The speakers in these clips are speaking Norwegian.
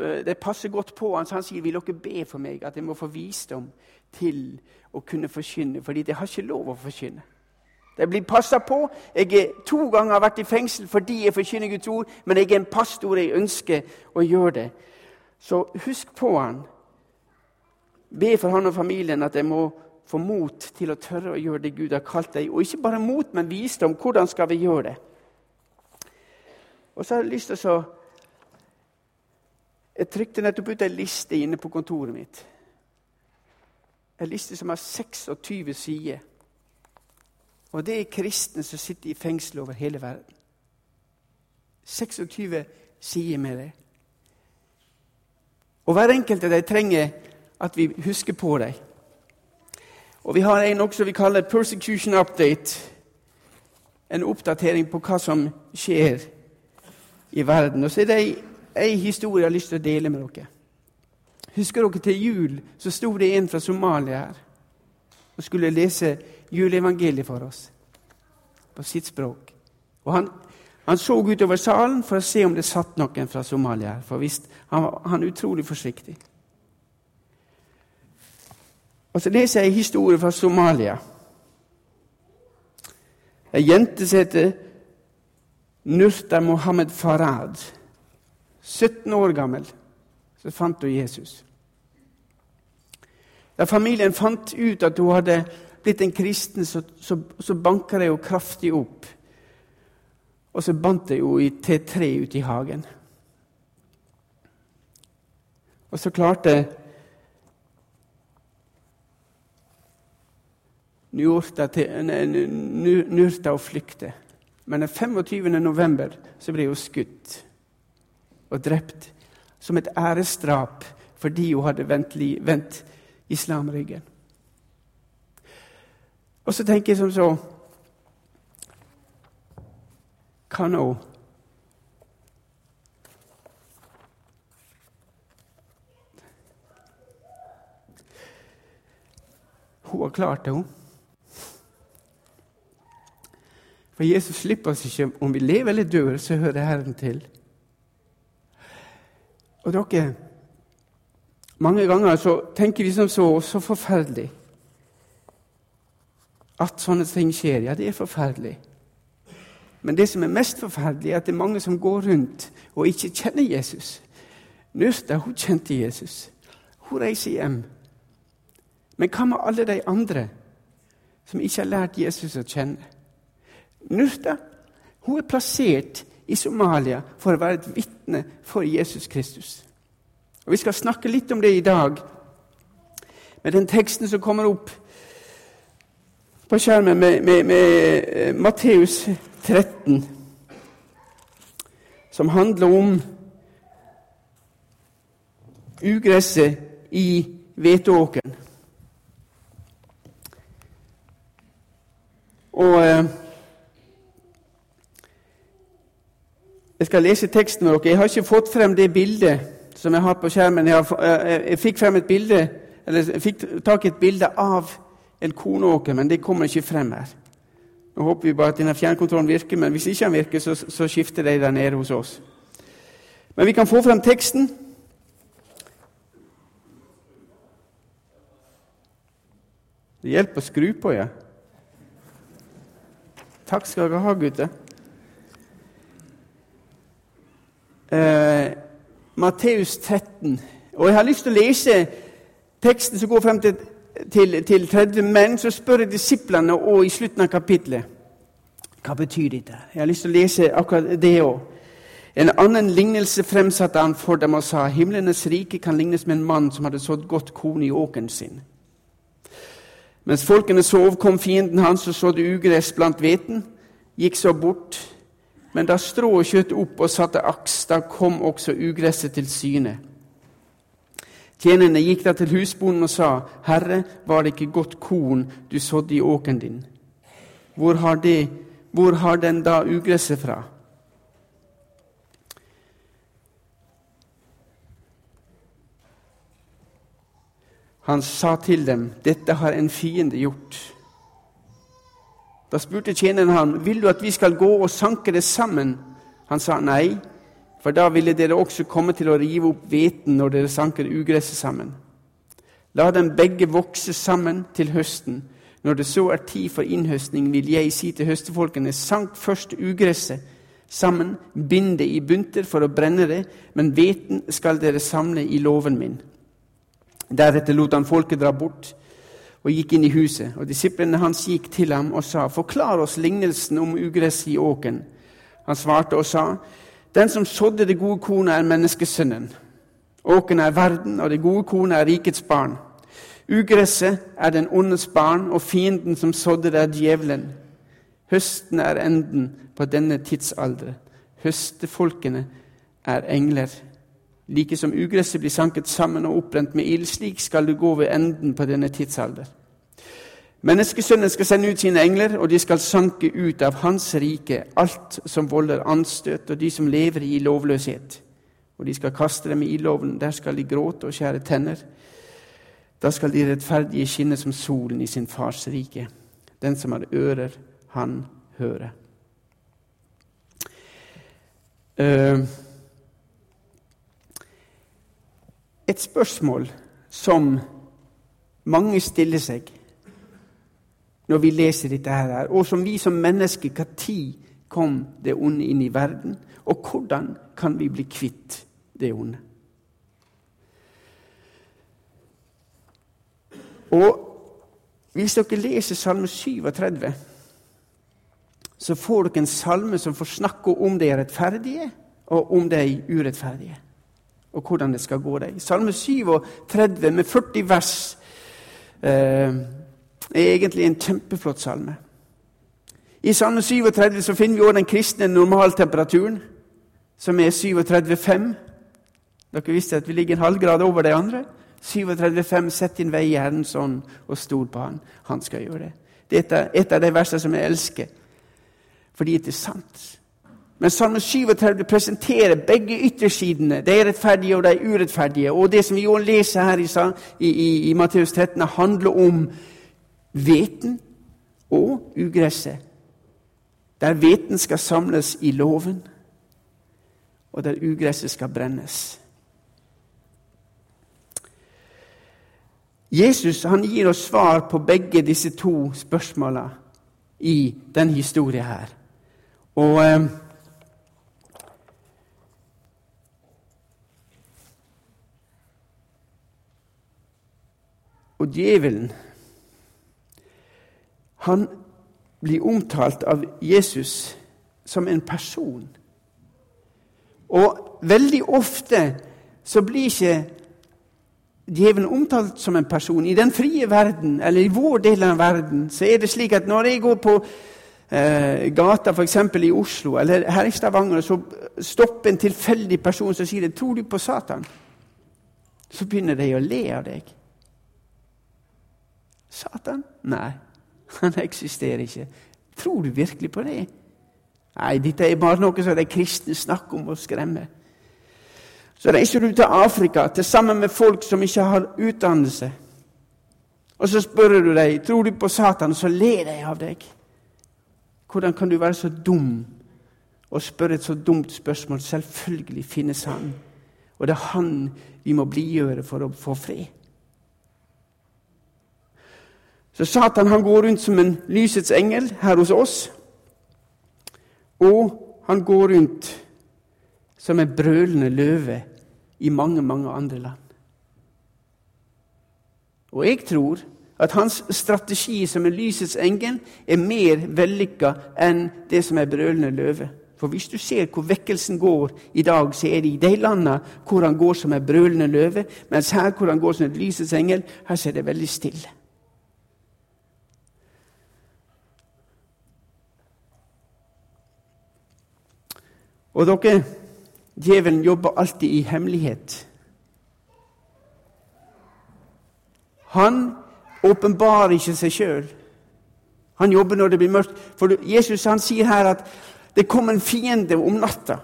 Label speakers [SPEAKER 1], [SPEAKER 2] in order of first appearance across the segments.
[SPEAKER 1] øh, det passer godt på han, så han sier vil dere be for meg at jeg må få visdom til å kunne forkynne, fordi det har ikke lov å forkynne. Det blir passa på. Jeg er to ganger vært i fengsel fordi jeg forkynner Guds ord, men jeg er en pastor, jeg ønsker å gjøre det. Så husk på han. Be for han og familien at jeg må få mot til å tørre å gjøre det Gud har kalt deg. Og ikke bare mot, men visdom. Hvordan skal vi gjøre det? Og så har jeg lyst til å Jeg trykte nettopp ut ei liste inne på kontoret mitt. En liste som har 26 sider. Og det er kristne som sitter i fengsel over hele verden. 26 sider med det. Og hver enkelt av dem trenger at vi husker på dem. Og vi har en også vi kaller 'persecution update'. En oppdatering på hva som skjer i verden. Og så er det ei historie jeg har lyst til å dele med dere. Husker dere til jul så sto det en fra Somalia her og skulle lese juleevangeliet for oss på sitt språk. Og han, han så utover salen for å se om det satt noen fra Somalia her. For visst, han var utrolig forsiktig. Og så leser jeg en historie fra Somalia. Ei jente som heter Nurta Mohammed Farad. 17 år gammel. Så fant hun Jesus. Da familien fant ut at hun hadde blitt en kristen, så, så, så banka de henne kraftig opp. Og så bandt de henne til tre ute i hagen. Og så klarte Njurta å flykte. Men den 25. november så ble hun skutt og drept som et æresdrap fordi hun hadde vendt, vendt islam ryggen. Og så tenker jeg som så Hva nå? Hun har klart det, hun. For Jesus slipper oss ikke om vi lever eller dør, så hører Herren til. Og dere, Mange ganger så tenker vi som så så forferdelig at sånne ting skjer. Ja, det er forferdelig. Men det som er mest forferdelig, er at det er mange som går rundt og ikke kjenner Jesus. Nørsta hun kjente Jesus. Hun reiser hjem. Men hva med alle de andre som ikke har lært Jesus å kjenne? Nurta hun er plassert i Somalia for å være et vitne for Jesus Kristus. Og Vi skal snakke litt om det i dag, med den teksten som kommer opp på skjermen med, med, med eh, Matteus 13, som handler om ugresset i hveteåkeren. Og Jeg skal lese teksten med dere. Jeg har ikke fått frem det bildet som jeg har på skjermen. Jeg, har, jeg, jeg fikk bilde, fikk tak i et bilde av en kornåker, men det kommer ikke frem her. Nå håper vi bare at denne fjernkontrollen virker, men hvis ikke den virker, så, så skifter de der nede hos oss. Men vi kan få frem teksten. Det hjelper å skru på, ja. Takk skal dere ha, gutter. Eh, Matteus 13. Og Jeg har lyst til å lese teksten som går frem til, til, til 30, men så spør jeg disiplene og i slutten av kapittelet hva betyr dette. Jeg har lyst til å lese akkurat det òg. En annen lignelse fremsatte han for dem og sa himlenes rike kan lignes med en mann som hadde sådd godt korn i åkeren sin. Mens folkene sov, kom fienden hans og sådde ugress blant hveten, gikk så bort men da strået skjøt opp og satte aks, da kom også ugresset til syne. Tjenerne gikk da til husbonden og sa, Herre, var det ikke godt korn du sådde i åkeren din? Hvor har, det, hvor har den da ugresset fra? Han sa til dem, Dette har en fiende gjort. Da spurte tjeneren han, 'Vil du at vi skal gå og sanke det sammen?' Han sa nei. for da ville dere også komme til å rive opp hveten når dere sanker ugresset sammen. La dem begge vokse sammen til høsten. Når det så er tid for innhøstning, vil jeg si til høstefolkene, sank først ugresset sammen, bind det i bunter for å brenne det, men hveten skal dere samle i låven min. Deretter lot han folket dra bort og gikk inn i huset. Og Disiplene hans gikk til ham og sa, 'Forklar oss lignelsen om ugress i åken.' Han svarte og sa, 'Den som sådde det gode kornet, er menneskesønnen.' Åken er verden, og det gode kornet er rikets barn. Ugresset er den ondes barn, og fienden som sådde det, er djevelen. Høsten er enden på denne tidsalder. Høstefolkene er engler. Like som ugresset blir sanket sammen og opprent med ild, slik skal det gå ved enden på denne tidsalder. Menneskesønnen skal sende ut sine engler, og de skal sanke ut av hans rike alt som volder anstøt, og de som lever i lovløshet. Og de skal kaste dem i ildovnen, der skal de gråte og skjære tenner. Da skal de rettferdige skinne som solen i sin fars rike. Den som har ører, han hører. Uh, et spørsmål som mange stiller seg når vi leser dette, her, og som vi som mennesker Når kom det onde inn i verden? Og hvordan kan vi bli kvitt det onde? Og Hvis dere leser Salme 37, så får dere en salme som får snakke om de rettferdige og om de urettferdige og hvordan det skal gå deg. Salme 37 med 40 vers eh, er egentlig en kjempeflott salme. I Salme 37 så finner vi også den kristne normaltemperaturen, som er 37,5. Dere visste at vi ligger en halv grad over de andre. 37,5 Sett din vei i Herrens ånd og stol på Han. Han skal gjøre det. Det er et av de versene som jeg elsker, fordi det er sant. Men Salme 37 presenterer begge yttersidene, de rettferdige og de urettferdige. Og det som vi også leser her i, i, i, Matteus 13, handler om hveten og ugresset. Der hveten skal samles i låven, og der ugresset skal brennes. Jesus han gir oss svar på begge disse to spørsmålene i denne historien her. Og... Og djevelen, han blir omtalt av Jesus som en person. Og veldig ofte så blir ikke djevelen omtalt som en person. I den frie verden, eller i vår del av verden, så er det slik at når jeg går på eh, gata f.eks. i Oslo eller her i Stavanger, så stopper en tilfeldig person som sier 'Tror du på Satan?' Så begynner de å le av deg. Satan? Nei, han eksisterer ikke. Tror du virkelig på det? Nei, dette er bare noe som de kristne snakker om og skremmer. Så reiser du til Afrika til sammen med folk som ikke har utdannelse. Og så spør du dem tror du på Satan, og så ler de av deg. Hvordan kan du være så dum og spørre et så dumt spørsmål? Selvfølgelig finnes han. Og det er han vi må blidgjøre for å få fred. Så Satan han går rundt som en lysets engel her hos oss. Og han går rundt som en brølende løve i mange, mange andre land. Og jeg tror at hans strategi som en lysets engel er mer vellykka enn det som er brølende løve. For hvis du ser hvor vekkelsen går i dag, så er det i de landene hvor han går som en brølende løve, mens her hvor han går som en lysets engel, her ser det veldig stille. Og dere, djevelen jobber alltid i hemmelighet. Han åpenbarer ikke seg sjøl. Han jobber når det blir mørkt. For Jesus han sier her at det kommer en fiende om natta.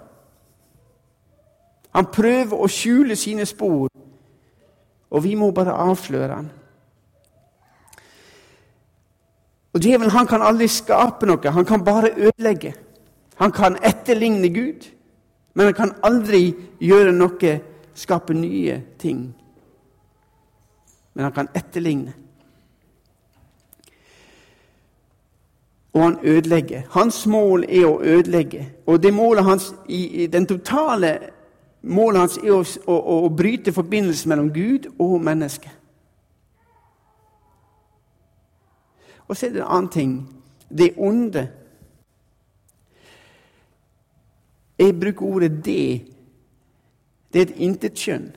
[SPEAKER 1] Han prøver å skjule sine spor, og vi må bare avsløre han. Og Djevelen han kan aldri skape noe, han kan bare ødelegge. Han kan etterligne Gud, Men han kan aldri gjøre noe, skape nye ting. Men han kan etterligne. Og han ødelegger. Hans mål er å ødelegge. Og det målet hans, i, den totale målet hans er å, å, å bryte forbindelsen mellom Gud og mennesket. Og så er det en annen ting. Det onde Jeg bruker ordet 'det'. Det er et intetkjønn.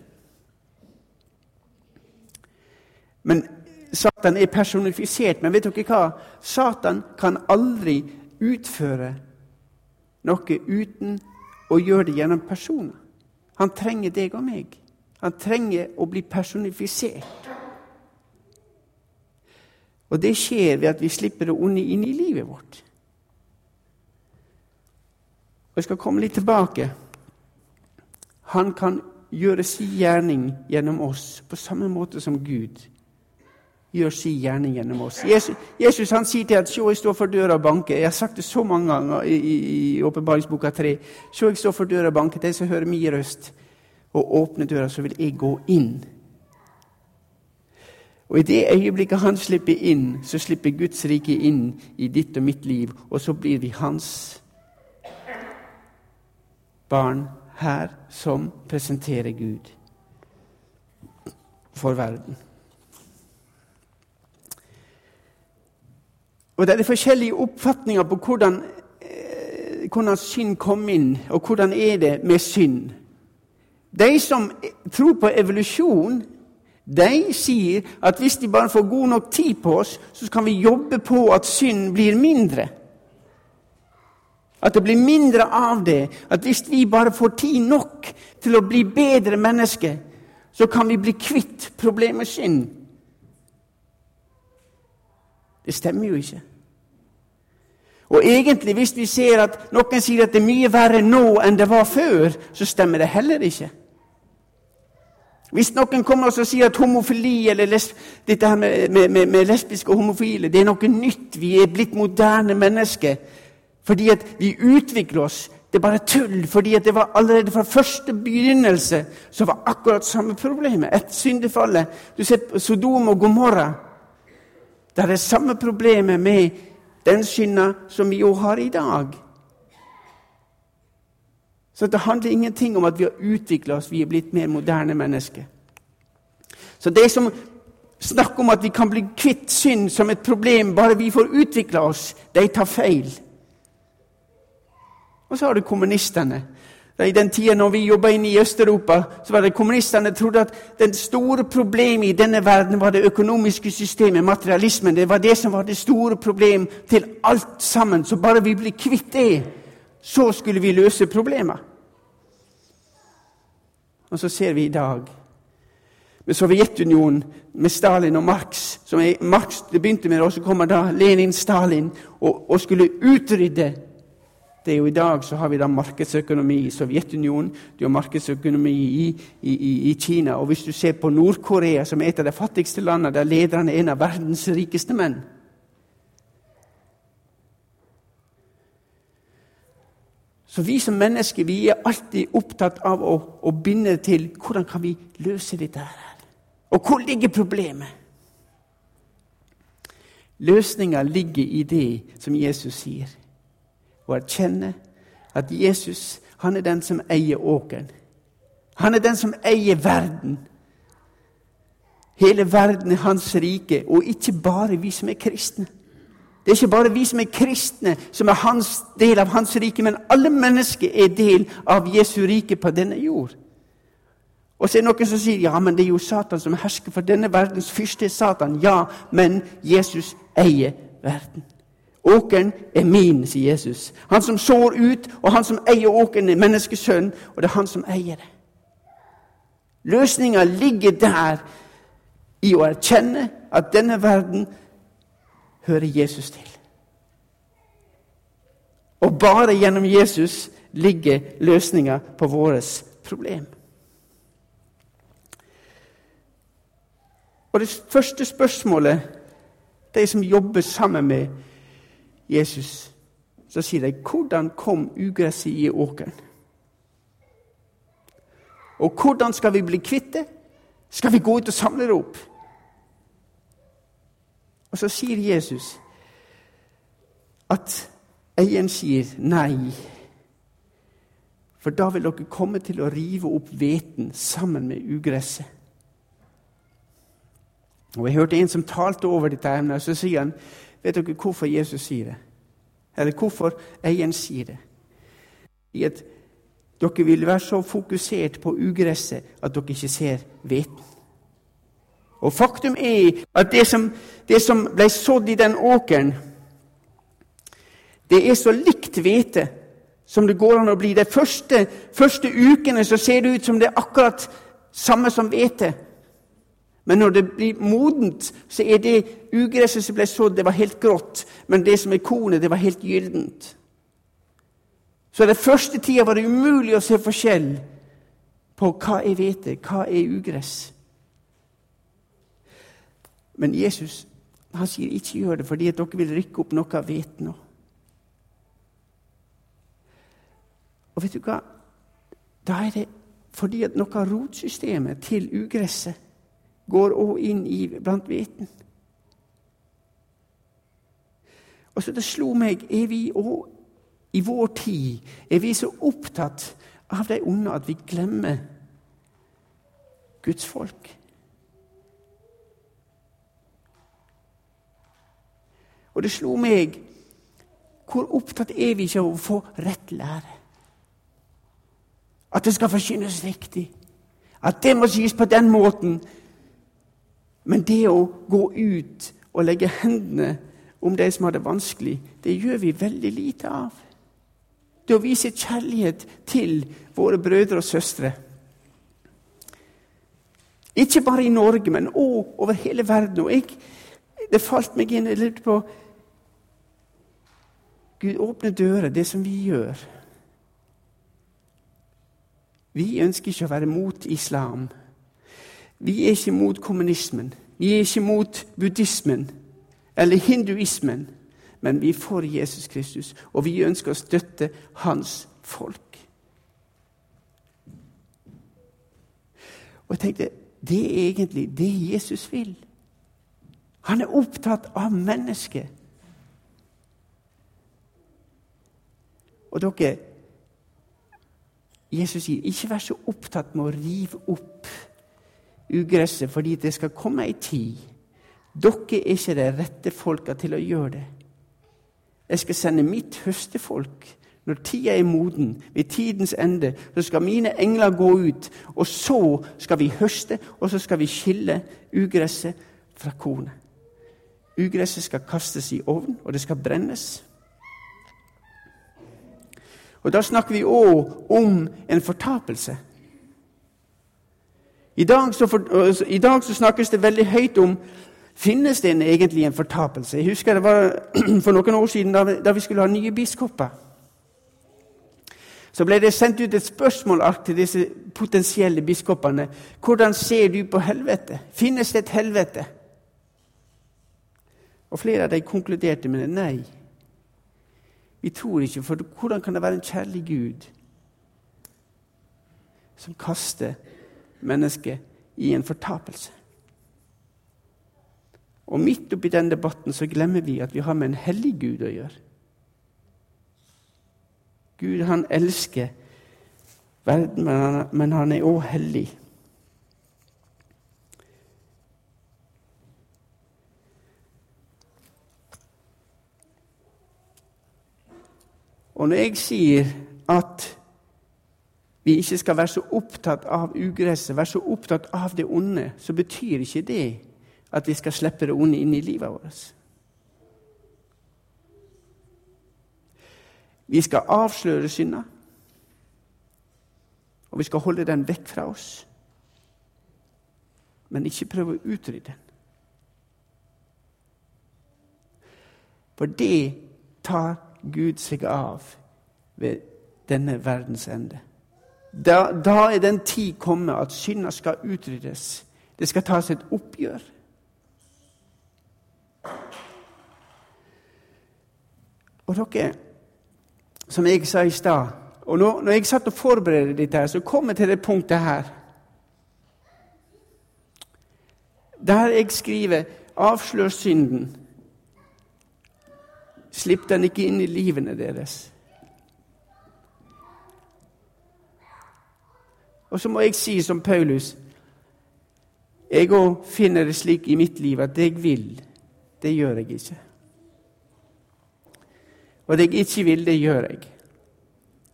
[SPEAKER 1] Men Satan er personifisert. Men vet dere hva? Satan kan aldri utføre noe uten å gjøre det gjennom personer. Han trenger deg og meg. Han trenger å bli personifisert. Og det skjer ved at vi slipper det onde inn i livet vårt. Jeg skal komme litt tilbake. Han kan gjøre sin gjerning gjennom oss på samme måte som Gud gjør sin gjerning gjennom oss. Jesus, Jesus han sier til at 'Se, jeg står for døra og banker'. Jeg har sagt det så mange ganger i Åpenbaringsboka 3. 'Se, jeg står for døra og banker'. De som hører min røst og åpner døra, så vil jeg gå inn. Og I det øyeblikket han slipper inn, så slipper Guds rike inn i ditt og mitt liv, og så blir vi hans barn her som presenterer Gud for verden. Og Det er forskjellige oppfatninger på hvordan, eh, hvordan synd kom inn, og hvordan er det med synd. De som tror på evolusjon, de sier at hvis de bare får god nok tid på oss, så kan vi jobbe på at synd blir mindre. At det blir mindre av det. At hvis vi bare får tid nok til å bli bedre mennesker, så kan vi bli kvitt problemet sin. Det stemmer jo ikke. Og egentlig, hvis vi ser at noen sier at det er mye verre nå enn det var før, så stemmer det heller ikke. Hvis noen kommer og sier at homofili eller lesb dette her med, med, med, lesbiske og homofile det er noe nytt, vi er blitt moderne mennesker fordi at vi utvikler oss Det er bare tull, fordi at det var allerede fra første begynnelse så var akkurat samme problemet. Et syndefallet. Du ser Sodom og Gomorra. Det er det samme problemet med den synda som vi jo har i dag. Så det handler ingenting om at vi har utvikla oss, vi er blitt mer moderne mennesker. Så det som snakker om at vi kan bli kvitt synd som et problem bare vi får utvikla oss, de tar feil. Og så har du kommunistene. I den tida når vi jobba inne i Øst-Europa, så var det kommunistene trodde at det store problemet i denne verden var det økonomiske systemet, materialismen. Det var det som var det store problemet til alt sammen. Så bare vi ble kvitt det, så skulle vi løse problemet. Og så ser vi i dag med Sovjetunionen, med Stalin og Marx som er, Marx det begynte med, og så kommer da Lenin, Stalin, og, og skulle utrydde det er jo I dag så har vi da markedsøkonomi i Sovjetunionen, du har markedsøkonomi i, i, i, Kina. Og hvis du ser på Nord-Korea, som er et av de fattigste landene, der lederen er en av verdens rikeste menn Så vi som mennesker vi er alltid opptatt av å, å binde til hvordan kan vi løse dette her. Og hvor ligger problemet? Løsninga ligger i det som Jesus sier og erkjenne at Jesus han er den som eier åkeren. Han er den som eier verden. Hele verden er hans rike, og ikke bare vi som er kristne. Det er ikke bare vi som er kristne, som er hans del av hans rike, men alle mennesker er del av Jesu rike på denne jord. Og så er det noen som sier ja, men det er jo Satan som hersker, for denne verdens fyrste er Satan. Ja, men Jesus eier verden. Åkeren er min, sier Jesus. Han som sår ut, og han som eier åkeren, er menneskesønn, og det er han som eier det. Løsninga ligger der i å erkjenne at denne verden hører Jesus til. Og bare gjennom Jesus ligger løsninga på vårt problem. Og Det første spørsmålet de som jobber sammen med Jesus, så sier de 'Hvordan kom ugresset i åkeren?' Og hvordan skal vi bli kvitt det? Skal vi gå ut og samle det opp? Og så sier Jesus at eieren sier nei. For da vil dere komme til å rive opp hveten sammen med ugresset. Og Jeg hørte en som talte over dette emnet, og så sier han Vet dere hvorfor Jesus sier det? Eller hvorfor eieren sier det? I at dere vil være så fokusert på ugresset at dere ikke ser hveten. Og faktum er at det som, det som ble sådd i den åkeren, det er så likt hvete som det går an å bli. De første, første ukene så ser det ut som det er akkurat samme som hvete. Men når det blir modent, så er det ugresset som ble sådd, det var helt grått. Men det som er kornet, det var helt gyllent. Så den første tida var det umulig å se forskjell på hva er hvete, hva er ugress. Men Jesus han sier ikke gjør det fordi at dere vil rykke opp noe av hveten. Og vet du hva? Da er det fordi at noe av rotsystemet til ugresset går òg inn i blant hveten. Og så det slo meg er vi òg i vår tid er vi så opptatt av de onde at vi glemmer Guds folk. Og det slo meg hvor opptatt er vi ikke av å få rett lære? At det skal forkynnes riktig. At det må sies på den måten. Men det å gå ut og legge hendene om de som har det vanskelig, det gjør vi veldig lite av. Det å vise kjærlighet til våre brødre og søstre. Ikke bare i Norge, men òg over hele verden. Og jeg, det falt meg inn jeg lurte på Gud åpner dører, det som vi gjør. Vi ønsker ikke å være mot islam. Vi er ikke mot kommunismen. Vi er ikke mot buddhismen eller hinduismen. Men vi er for Jesus Kristus, og vi ønsker å støtte hans folk. Og jeg tenkte det er egentlig det Jesus vil. Han er opptatt av mennesket. Og dere, Jesus sier, ikke vær så opptatt med å rive opp ugresset fordi det skal komme ei tid. Dere er ikke de rette folka til å gjøre det. Jeg skal sende mitt høstefolk. Når tida er moden, ved tidens ende, så skal mine engler gå ut. Og så skal vi høste, og så skal vi skille ugresset fra kornet. Ugresset skal kastes i ovn, og det skal brennes. Og Da snakker vi òg om en fortapelse. I dag, for, I dag, så, snakkes det veldig høyt om Finnes det egentlig en fortapelse? Jeg husker det var for noen år siden da vi, da vi skulle ha nye biskoper. Så ble det sendt ut et spørsmålark til disse potensielle biskopene. Hvordan ser du på helvete? Finnes det et helvete? Og Flere av dem konkluderte med det. nei. Vi tror ikke, for hvordan kan det være en kjærlig Gud som kaster mennesket i en fortapelse? Og midt oppi den debatten så glemmer vi at vi har med en hellig Gud å gjøre. Gud, han elsker verden, men han er òg hellig. Og når jeg sier at vi ikke skal være så opptatt av ugresset, være så opptatt av det onde, så betyr ikke det at vi skal slippe det onde inn i livet vårt. Vi skal avsløre synda, og vi skal holde den vekk fra oss. Men ikke prøve å utrydde den. For det tar Gud seg av ved denne verdens ende. Da, da er den tid kommet at synda skal utryddes. Det skal tas et oppgjør. Og dere, som jeg sa i stad, Og når, når jeg satt og forberedte dette, her, så kom jeg til det punktet her. Der jeg skriver 'avslør synden'. Slipp den ikke inn i livene deres. Og så må jeg si som Paulus Jeg òg finner det slik i mitt liv at det jeg vil, det gjør jeg ikke. Og det jeg ikke vil, det gjør jeg.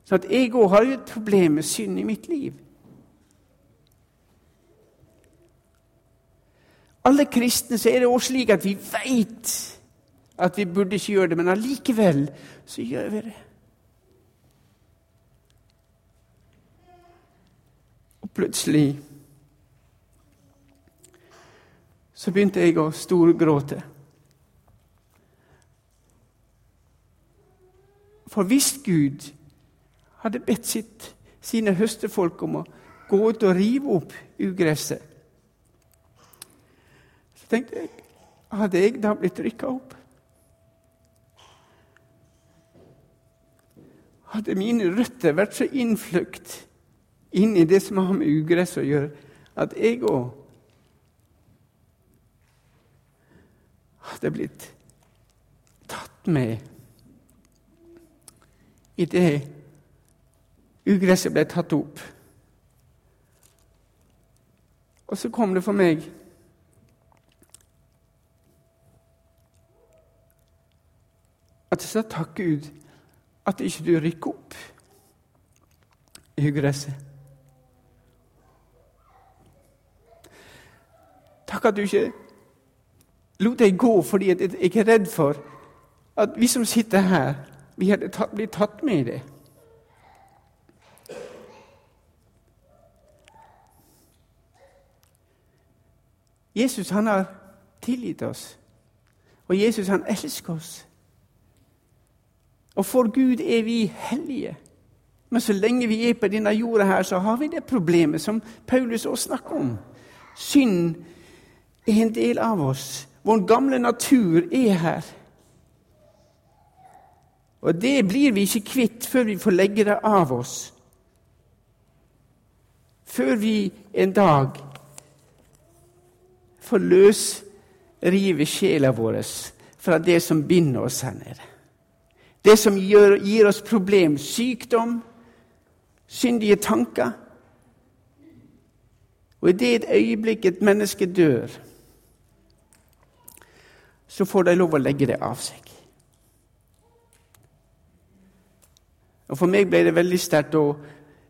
[SPEAKER 1] Så at jeg òg har jo et problem med synd i mitt liv. Alle kristne så er det også slik at vi veit at vi burde ikke gjøre det, men allikevel så gjør vi det. Plutselig så begynte jeg å storgråte. For hvis Gud hadde bedt sitt, sine høstefolk om å gå ut og rive opp ugresset, så tenkte jeg hadde jeg da blitt rykka opp? Hadde mine røtter vært så innfløkt inn i det som har med ugress å gjøre, at jeg òg hadde blitt tatt med i det ugresset ble tatt opp. Og så kom det for meg at jeg sa takk, Gud, at ikke du rykker opp ugresset. Takk at du ikke lot deg gå fordi jeg er redd for at vi som sitter her, vi hadde tatt, blitt tatt med i det. Jesus han har tilgitt oss, og Jesus han elsker oss. Og for Gud er vi hellige. Men så lenge vi er på denne jorda, her, så har vi det problemet som Paulus også snakker om. Synd er en del av oss. Vår gamle natur er her. Og det blir vi ikke kvitt før vi får legge det av oss. Før vi en dag får løsrive sjela vår fra det som binder oss her nede. Det som gir, gir oss problem, sykdom, syndige tanker. Og i det et øyeblikk et menneske dør, så får de lov å legge det av seg. Og For meg ble det veldig sterkt. og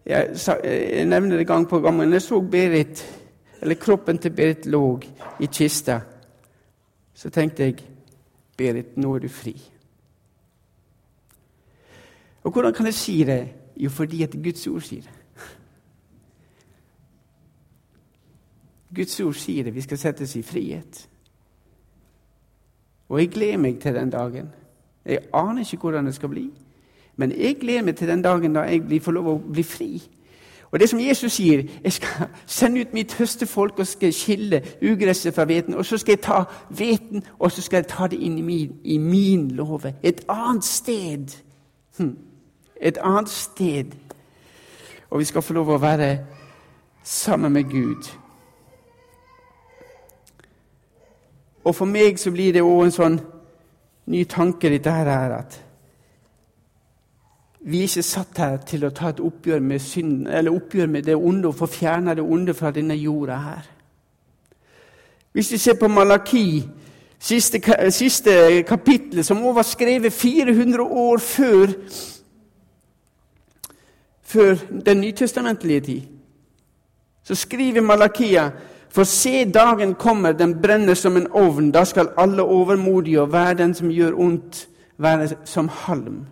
[SPEAKER 1] jeg, jeg, nevner det gang på gang. Men jeg så Berit, eller kroppen til Berit lå i kista, så tenkte jeg Berit, nå er du fri. Og hvordan kan jeg si det? Jo, fordi at Guds ord sier det. Guds ord sier det. Vi skal settes i frihet. Og jeg gleder meg til den dagen. Jeg aner ikke hvordan det skal bli. Men jeg gleder meg til den dagen da jeg får lov å bli fri. Og det som Jesus sier, jeg skal sende ut mitt høstefolk og skal skille ugresset fra hveten. Og så skal jeg ta hveten og så skal jeg ta det inn i min, i min låve. Et annet sted. Hm. Et annet sted. Og vi skal få lov å være sammen med Gud. Og for meg så blir det òg en sånn ny tanke, dette her, at vi er ikke satt her til å ta et oppgjør med eller oppgjør med det onde og få fjerna det onde fra denne jorda her. Hvis vi ser på Malaki, siste, siste kapittel, som også var skrevet 400 år før, før den nytestamentlige tid, så skriver Malakia for se, dagen kommer, den brenner som en ovn. Da skal alle overmodige og hver den som gjør ondt, være som halm.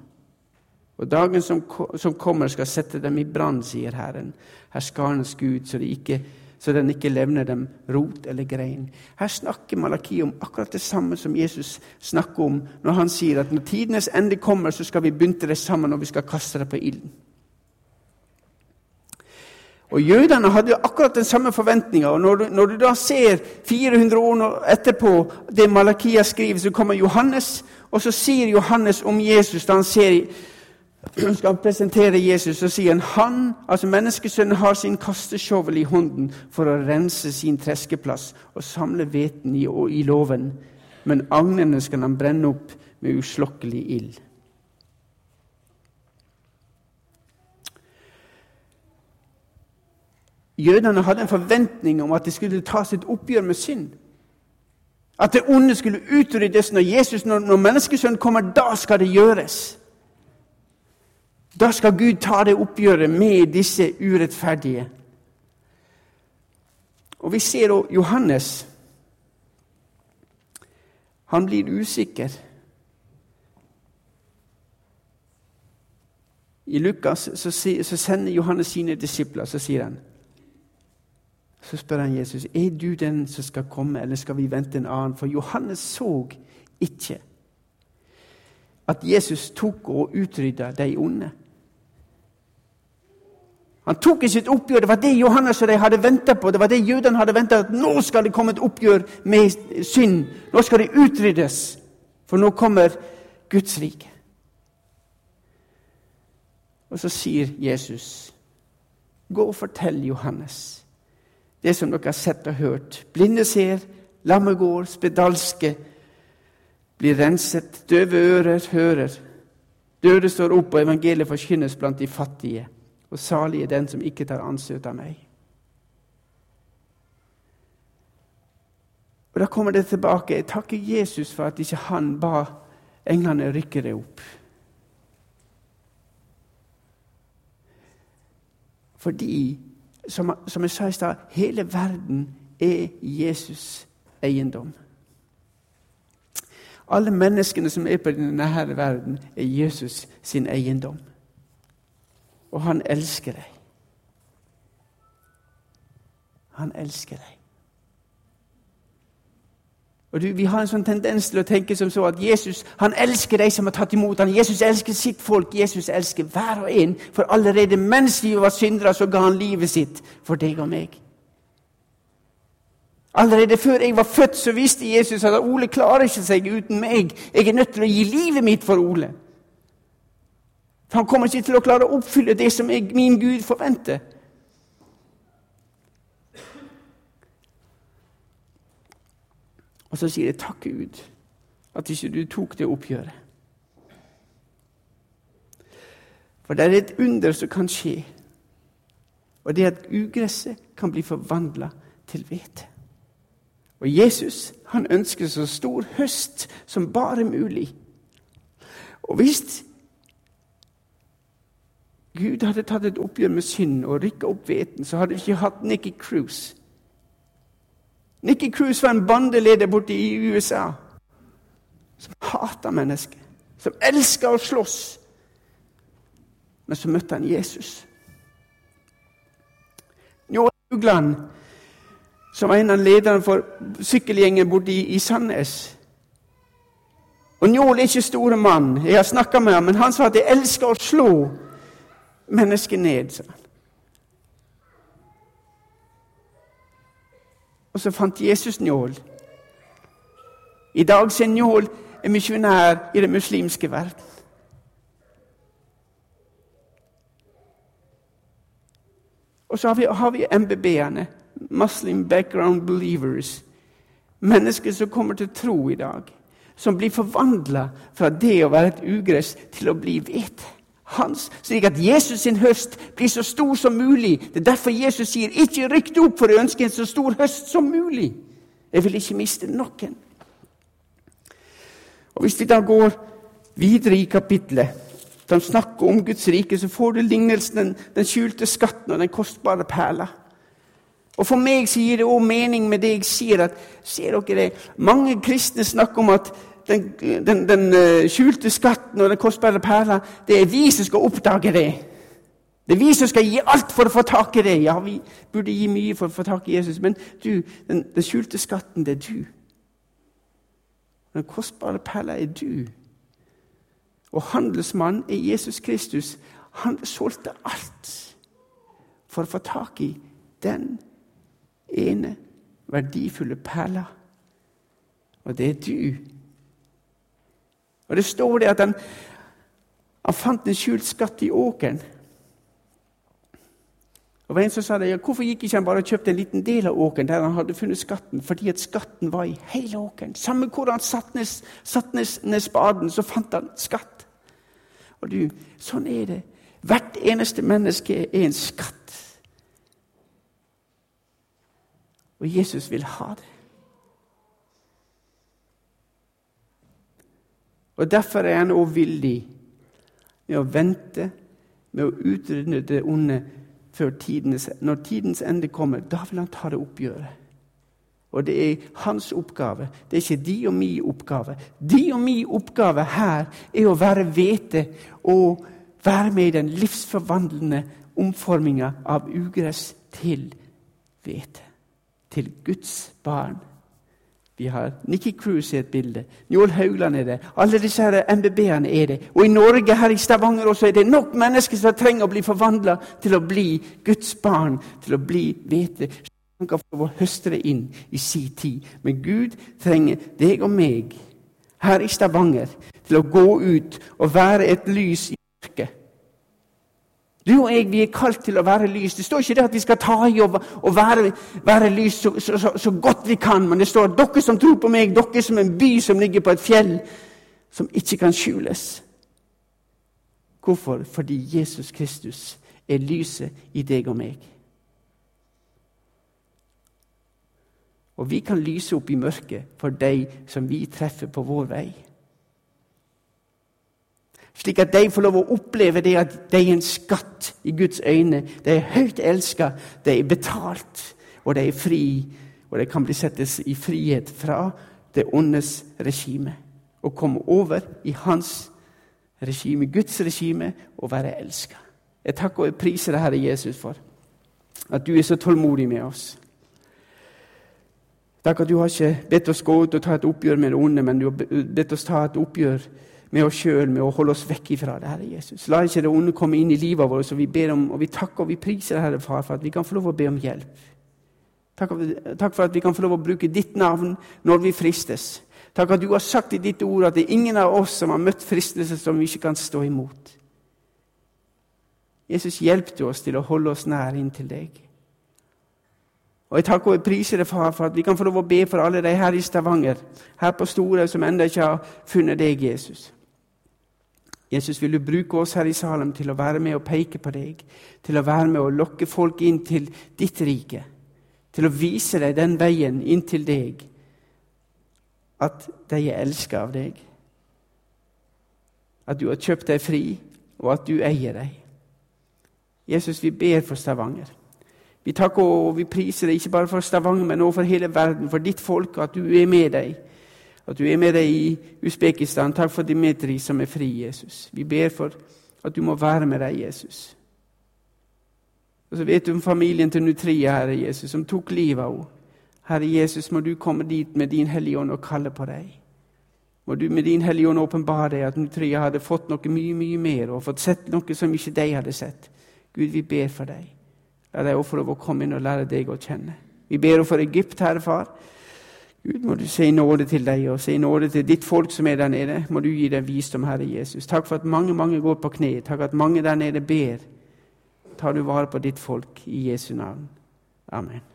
[SPEAKER 1] Og dagen som, som kommer, skal sette dem i brann, sier Herren, herskarens Gud, så, de ikke, så, den ikke levner dem rot eller grein. Her snakker Malaki om akkurat det samme som Jesus snakker om når han sier at når tidenes ende kommer, så skal vi bunte det sammen og vi skal kaste det på ilden. Og Jødene hadde akkurat den samme forventninga. Når når du, da ser 400 år etterpå det Malakia skriver, så kommer Johannes, og så sier Johannes om Jesus da han ser skal presentere Jesus, så sier han han, altså menneskesønnen, har sin kastesjovel i hånden for å rense sin treskeplass og samle hveten i, i låven. Men agnene skal han brenne opp med uslokkelig ild. Jødene hadde en forventning om at de skulle ta sitt oppgjør med synd. At det onde skulle utryddes når Jesus, når, når menneskesønnen kommer. Da skal det gjøres. Da skal Gud ta det oppgjøret med disse urettferdige. Og vi ser da Johannes. Han blir usikker. I Lukas så, så sender Johannes sine disipler, så sier han så spør han Jesus er du den som skal komme, eller skal vi vente en annen. For Johannes så ikke at Jesus tok og utrydda de onde. Han tok ikke et oppgjør. Det var det Johannes og de hadde venta på. Det var det jødene hadde venta at nå skal det komme et oppgjør med synd. Nå skal det utryddes, for nå kommer Guds rike. Og så sier Jesus, gå og fortell Johannes det som dere har sett og hørt. Blinde ser, lamme går, spedalske blir renset, døve ører hører. Døde står opp, og evangeliet forkynnes blant de fattige. Og salig er den som ikke tar anstøt av meg. Og Da kommer det tilbake. Jeg takker Jesus for at ikke han ba englene rykke det opp. Fordi som, som jeg sa i stad, hele verden er Jesus' eiendom. Alle menneskene som er på denne verden, er Jesus sin eiendom. Og han elsker deg. Han elsker deg. Og du, Vi har en sånn tendens til å tenke som så at Jesus han elsker de som har tatt imot ham. Jesus elsker sitt folk. Jesus elsker hver og en. For allerede mens vi var syndere, så ga han livet sitt for deg og meg. Allerede før jeg var født, så visste Jesus at Ole klarer ikke seg uten meg. Jeg er nødt til å gi livet mitt for Ole. For Han kommer ikke til å klare å oppfylle det som jeg, min Gud forventer. Og så sier jeg takk, Gud, at ikke du tok det oppgjøret. For det er et under som kan skje, og det er at ugresset kan bli forvandla til hvete. Og Jesus han ønsker så stor høst som bare mulig. Og hvis Gud hadde tatt et oppgjør med synd og rykka opp hveten, så hadde vi ikke hatt Nikki Cruise Nikki Cruise var en bandeleder borte i USA som hata mennesker, som elska å slåss. Men så møtte han Jesus. Njål Ugland, som var en av lederne for sykkelgjengen borte i, Sandnes. Og Njål er ikke store mann. Jeg har snakka med ham, men han sa at jeg elsker å slå mennesker ned. sa han. Og så fant Jesus Njål. I dag er Njål en misjonær i den muslimske verden. Og så har vi, har vi MBB-ene, Muslim Background Believers. Mennesker som kommer til tro i dag. Som blir forvandla fra det å være et ugress til å bli hvete hans, slik at Jesus sin høst blir så stor som mulig. Det er derfor Jesus sier, 'Ikke rykk det opp for jeg ønsker en så stor høst som mulig.' Jeg vil ikke miste noen. Og Hvis vi da går videre i kapitlet, han snakker om Guds rike, så får du lignelsen den, den skjulte skatten og den kostbare perla. Og For meg så gir det òg mening med det jeg sier. at, ser dere det? Mange kristne snakker om at den, den, den eh, skjulte skatten og den kostbare perla, det er vi som skal oppdage det. Det er vi som skal gi alt for å få tak i det. Ja, vi burde gi mye for å få tak i Jesus, men du, den, den skjulte skatten, det er du. Den kostbare perla er du. Og handelsmannen er Jesus Kristus. Han solgte alt for å få tak i den ene verdifulle perla. Og det er du og det står det at han, Han fant en skjult skatt i åkeren. Og en som sa det, ja, Hvorfor gikk ikke han bare og kjøpte en liten del av åkeren der han hadde funnet skatten? Fordi at skatten var i hele åkeren. Samme hvor han satte ned, satt ned spaden, så fant han skatt. Og du, Sånn er det. Hvert eneste menneske er en skatt. Og Jesus vil ha det. Og Derfor er han òg villig med å vente med å utrydde det onde før tidens, når tidens ende kommer. Da vil han ta det oppgjøret. Og det er hans oppgave. Det er ikke de og mi oppgave. De og mi oppgave her er å være hvete og være med i den livsforvandlende omforminga av ugress til hvete. Til Guds barn. Vi har Nikki Cruise i et bilde. Njål Haugland er det. Alle disse her MBB-ene er det. Og i Norge, her i Stavanger også, er det nok mennesker som trenger å bli forvandla til å bli Guds barn, til å bli hvete. Han kan få høste det inn i sin tid. Men Gud trenger deg og meg her i Stavanger til å gå ut og være et lys i mørket. Du og jeg vi er kalt til å være lys. Det står ikke det at vi skal ta i og, og være, være, lys så, så, så, så, godt vi kan, men det står at dere som tror på meg, dere som en by som ligger på et fjell som ikke kan skjules. Hvorfor? Fordi Jesus Kristus er lyset i deg og meg. Og vi kan lyse opp i mørket for de som vi treffer på vår vei. Slik at de får lov å oppleve det at de er en skatt i Guds øyne. De er høyt elska, de er betalt, og de er fri. Og de kan bli settes i frihet fra det ondes regime. Og komme over i hans regime, Guds regime, og være elska. Jeg takker og priser deg, Herre Jesus, for at du er så tålmodig med oss. Takk at du har ikke bedt oss gå ut og ta et oppgjør med det onde, men du har bedt oss ta et oppgjør med oss sjøl, med å holde oss vekk ifra det, Herre Jesus. La ikke det onde komme inn i livet vårt, så vi ber om, og vi takker og vi priser Herre Far, for at vi kan få lov å be om hjelp. Takk, takk for at vi kan få lov å bruke ditt navn når vi fristes. Takk at du har sagt i ditt ord at det er ingen av oss som har møtt fristelse som vi ikke kan stå imot. Jesus, hjelp du oss til å holde oss nær inntil deg. Og Jeg takker og priser deg, far, for at vi kan få lov å be for alle de her i Stavanger, her på Store, som ennå ikke har funnet deg, Jesus. Jesus, vil du bruke oss her i Salem til å være med og peke på deg, til å være med og lokke folk inn til ditt rike, til å vise deg den veien inn til deg, at de er elsket av deg, at du har kjøpt deg fri, og at du eier deg. Jesus, vi ber for Stavanger. Vi takker og vi priser deg ikke bare for Stavanger, men også for hele verden, for ditt folk, at du er med deg at du er med deg i Usbekistan. Takk for Dimitri som er fri, Jesus. Vi ber for at du må være med deg, Jesus. Og så vet du om familien til Nutria, Herre Jesus, som tok livet av henne. Herre Jesus, må du komme dit med din Hellige Ånd og kalle på deg. Må du med din Hellige Ånd åpenbare deg at Nutria hadde fått noe mye, mye mer og fått sett noe som ikke de hadde sett. Gud, vi ber for deg. La deg få lov å komme inn og lære deg å kjenne. Vi ber for Egypt, Herre Far. Gud, må du si nåde til deg og si nåde til ditt folk som er der nede. Må du gi dem visdom, Herre Jesus. Takk for at mange mange går på kne. Takk for at mange der nede ber. Tar du vare på ditt folk i Jesu navn. Amen.